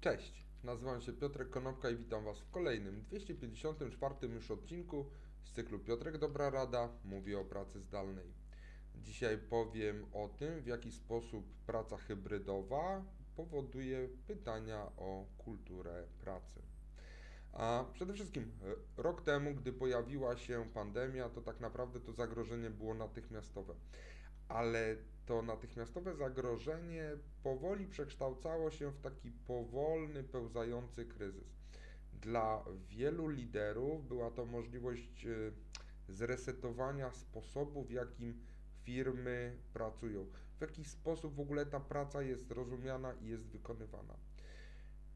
Cześć, nazywam się Piotrek Konopka i witam Was w kolejnym 254 już odcinku z cyklu Piotrek Dobra Rada mówi o pracy zdalnej. Dzisiaj powiem o tym, w jaki sposób praca hybrydowa powoduje pytania o kulturę pracy. A przede wszystkim e, rok temu, gdy pojawiła się pandemia, to tak naprawdę to zagrożenie było natychmiastowe. Ale to natychmiastowe zagrożenie powoli przekształcało się w taki powolny, pełzający kryzys. Dla wielu liderów była to możliwość e, zresetowania sposobu, w jakim firmy pracują, w jaki sposób w ogóle ta praca jest rozumiana i jest wykonywana.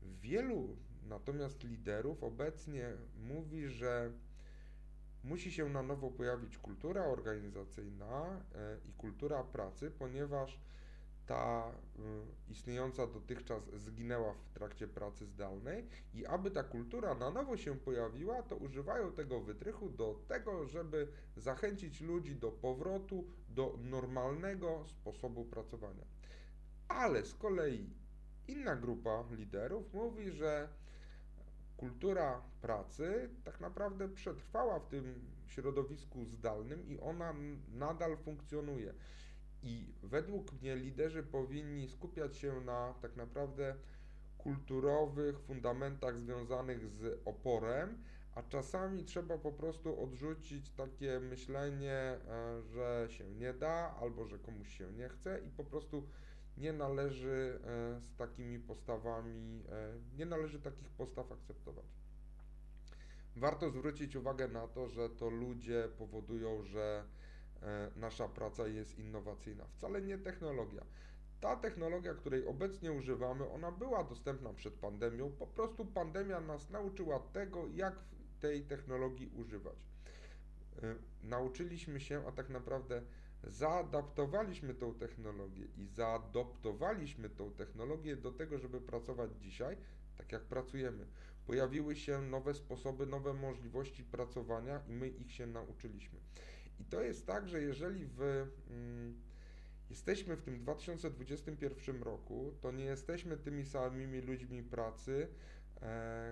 Wielu natomiast liderów obecnie mówi, że musi się na nowo pojawić kultura organizacyjna e, i kultura pracy, ponieważ ta y, istniejąca dotychczas zginęła w trakcie pracy zdalnej i aby ta kultura na nowo się pojawiła, to używają tego wytrychu do tego, żeby zachęcić ludzi do powrotu do normalnego sposobu pracowania. Ale z kolei inna grupa liderów mówi, że kultura pracy tak naprawdę przetrwała w tym środowisku zdalnym i ona nadal funkcjonuje. I według mnie liderzy powinni skupiać się na tak naprawdę kulturowych fundamentach związanych z oporem, a czasami trzeba po prostu odrzucić takie myślenie, e, że się nie da albo że komuś się nie chce i po prostu nie należy e, z takimi postawami, e, nie należy takich postaw akceptować. Warto zwrócić uwagę na to, że to ludzie powodują, że e, nasza praca jest innowacyjna. Wcale nie technologia. Ta technologia, której obecnie używamy, ona była dostępna przed pandemią. Po prostu pandemia nas nauczyła tego, jak tej technologii używać. Nauczyliśmy się, a tak naprawdę zaadaptowaliśmy tą technologię i zaadoptowaliśmy tą technologię do tego, żeby pracować dzisiaj tak jak pracujemy. Pojawiły się nowe sposoby, nowe możliwości pracowania i my ich się nauczyliśmy. I to jest tak, że jeżeli w, mm, jesteśmy w tym 2021 roku, to nie jesteśmy tymi samymi ludźmi pracy,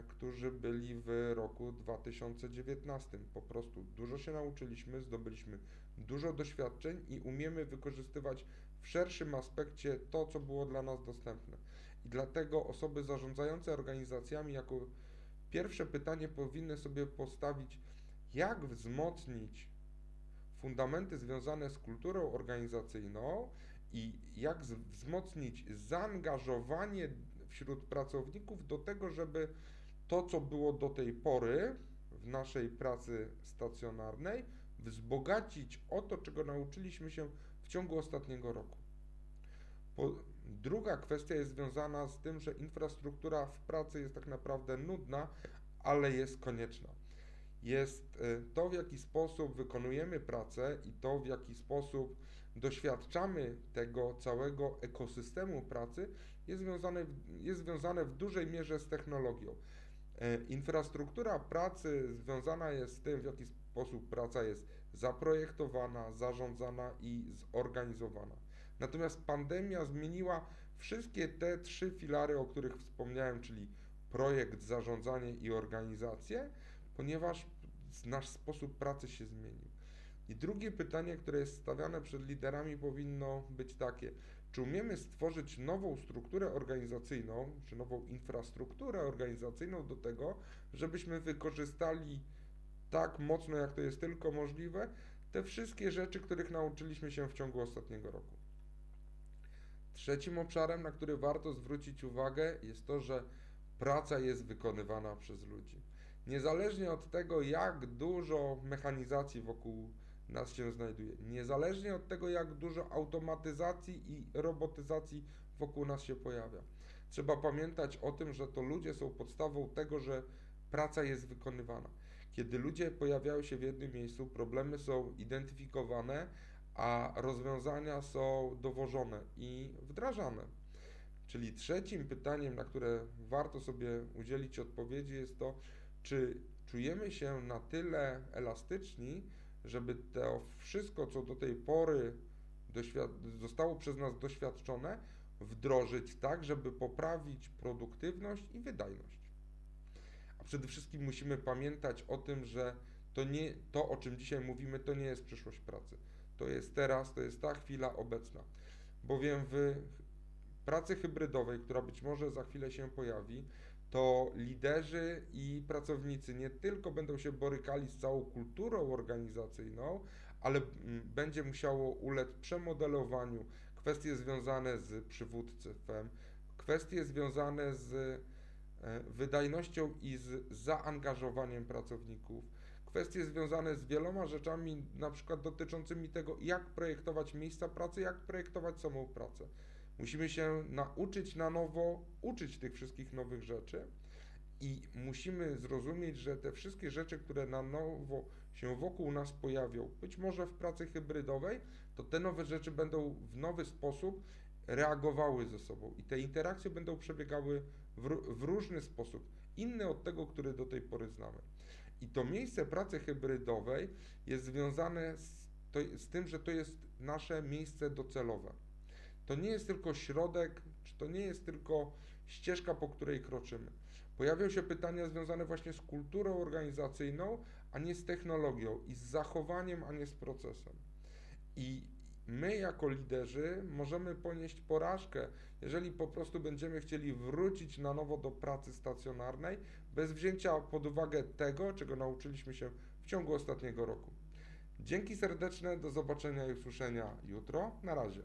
którzy byli w roku 2019. Po prostu dużo się nauczyliśmy, zdobyliśmy dużo doświadczeń i umiemy wykorzystywać w szerszym aspekcie to, co było dla nas dostępne. I dlatego osoby zarządzające organizacjami jako pierwsze pytanie powinny sobie postawić, jak wzmocnić fundamenty związane z kulturą organizacyjną i jak wzmocnić zaangażowanie wśród pracowników do tego, żeby to, co było do tej pory w naszej pracy stacjonarnej, wzbogacić o to, czego nauczyliśmy się w ciągu ostatniego roku. Po, druga kwestia jest związana z tym, że infrastruktura w pracy jest tak naprawdę nudna, ale jest konieczna. Jest y, to, w jaki sposób wykonujemy pracę i to, w jaki sposób doświadczamy tego całego ekosystemu pracy, jest związane, jest związane w dużej mierze z technologią. E, infrastruktura pracy związana jest z tym, w jaki sposób praca jest zaprojektowana, zarządzana i zorganizowana. Natomiast pandemia zmieniła wszystkie te trzy filary, o których wspomniałem, czyli projekt, zarządzanie i organizację, ponieważ nasz sposób pracy się zmienił. I drugie pytanie, które jest stawiane przed liderami, powinno być takie: czy umiemy stworzyć nową strukturę organizacyjną, czy nową infrastrukturę organizacyjną do tego, żebyśmy wykorzystali tak mocno, jak to jest tylko możliwe, te wszystkie rzeczy, których nauczyliśmy się w ciągu ostatniego roku. Trzecim obszarem, na który warto zwrócić uwagę, jest to, że praca jest wykonywana przez ludzi. Niezależnie od tego, jak dużo mechanizacji wokół nas się znajduje. Niezależnie od tego, jak dużo automatyzacji i robotyzacji wokół nas się pojawia. Trzeba pamiętać o tym, że to ludzie są podstawą tego, że praca jest wykonywana. Kiedy ludzie pojawiają się w jednym miejscu, problemy są identyfikowane, a rozwiązania są dowożone i wdrażane. Czyli trzecim pytaniem, na które warto sobie udzielić odpowiedzi, jest to, czy czujemy się na tyle elastyczni, żeby to wszystko, co do tej pory zostało przez nas doświadczone, wdrożyć tak, żeby poprawić produktywność i wydajność. A przede wszystkim musimy pamiętać o tym, że to, nie, to o czym dzisiaj mówimy, to nie jest przyszłość pracy. To jest teraz, to jest ta chwila obecna. Bowiem w pracy hybrydowej, która być może za chwilę się pojawi, to liderzy i pracownicy nie tylko będą się borykali z całą kulturą organizacyjną, ale będzie musiało ulec przemodelowaniu kwestie związane z przywództwem, kwestie związane z e, wydajnością i z zaangażowaniem pracowników, kwestie związane z wieloma rzeczami, na przykład dotyczącymi tego, jak projektować miejsca pracy, jak projektować samą pracę. Musimy się nauczyć na nowo uczyć tych wszystkich nowych rzeczy i musimy zrozumieć, że te wszystkie rzeczy, które na nowo się wokół nas pojawią, być może w pracy hybrydowej, to te nowe rzeczy będą w nowy sposób reagowały ze sobą i te interakcje będą przebiegały w, w różny sposób, inny od tego, który do tej pory znamy. I to miejsce pracy hybrydowej jest związane z, to, z tym, że to jest nasze miejsce docelowe. To nie jest tylko środek, czy to nie jest tylko ścieżka, po której kroczymy. Pojawią się pytania związane właśnie z kulturą organizacyjną, a nie z technologią i z zachowaniem, a nie z procesem. I my, jako liderzy, możemy ponieść porażkę, jeżeli po prostu będziemy chcieli wrócić na nowo do pracy stacjonarnej, bez wzięcia pod uwagę tego, czego nauczyliśmy się w ciągu ostatniego roku. Dzięki serdeczne, do zobaczenia i usłyszenia jutro. Na razie.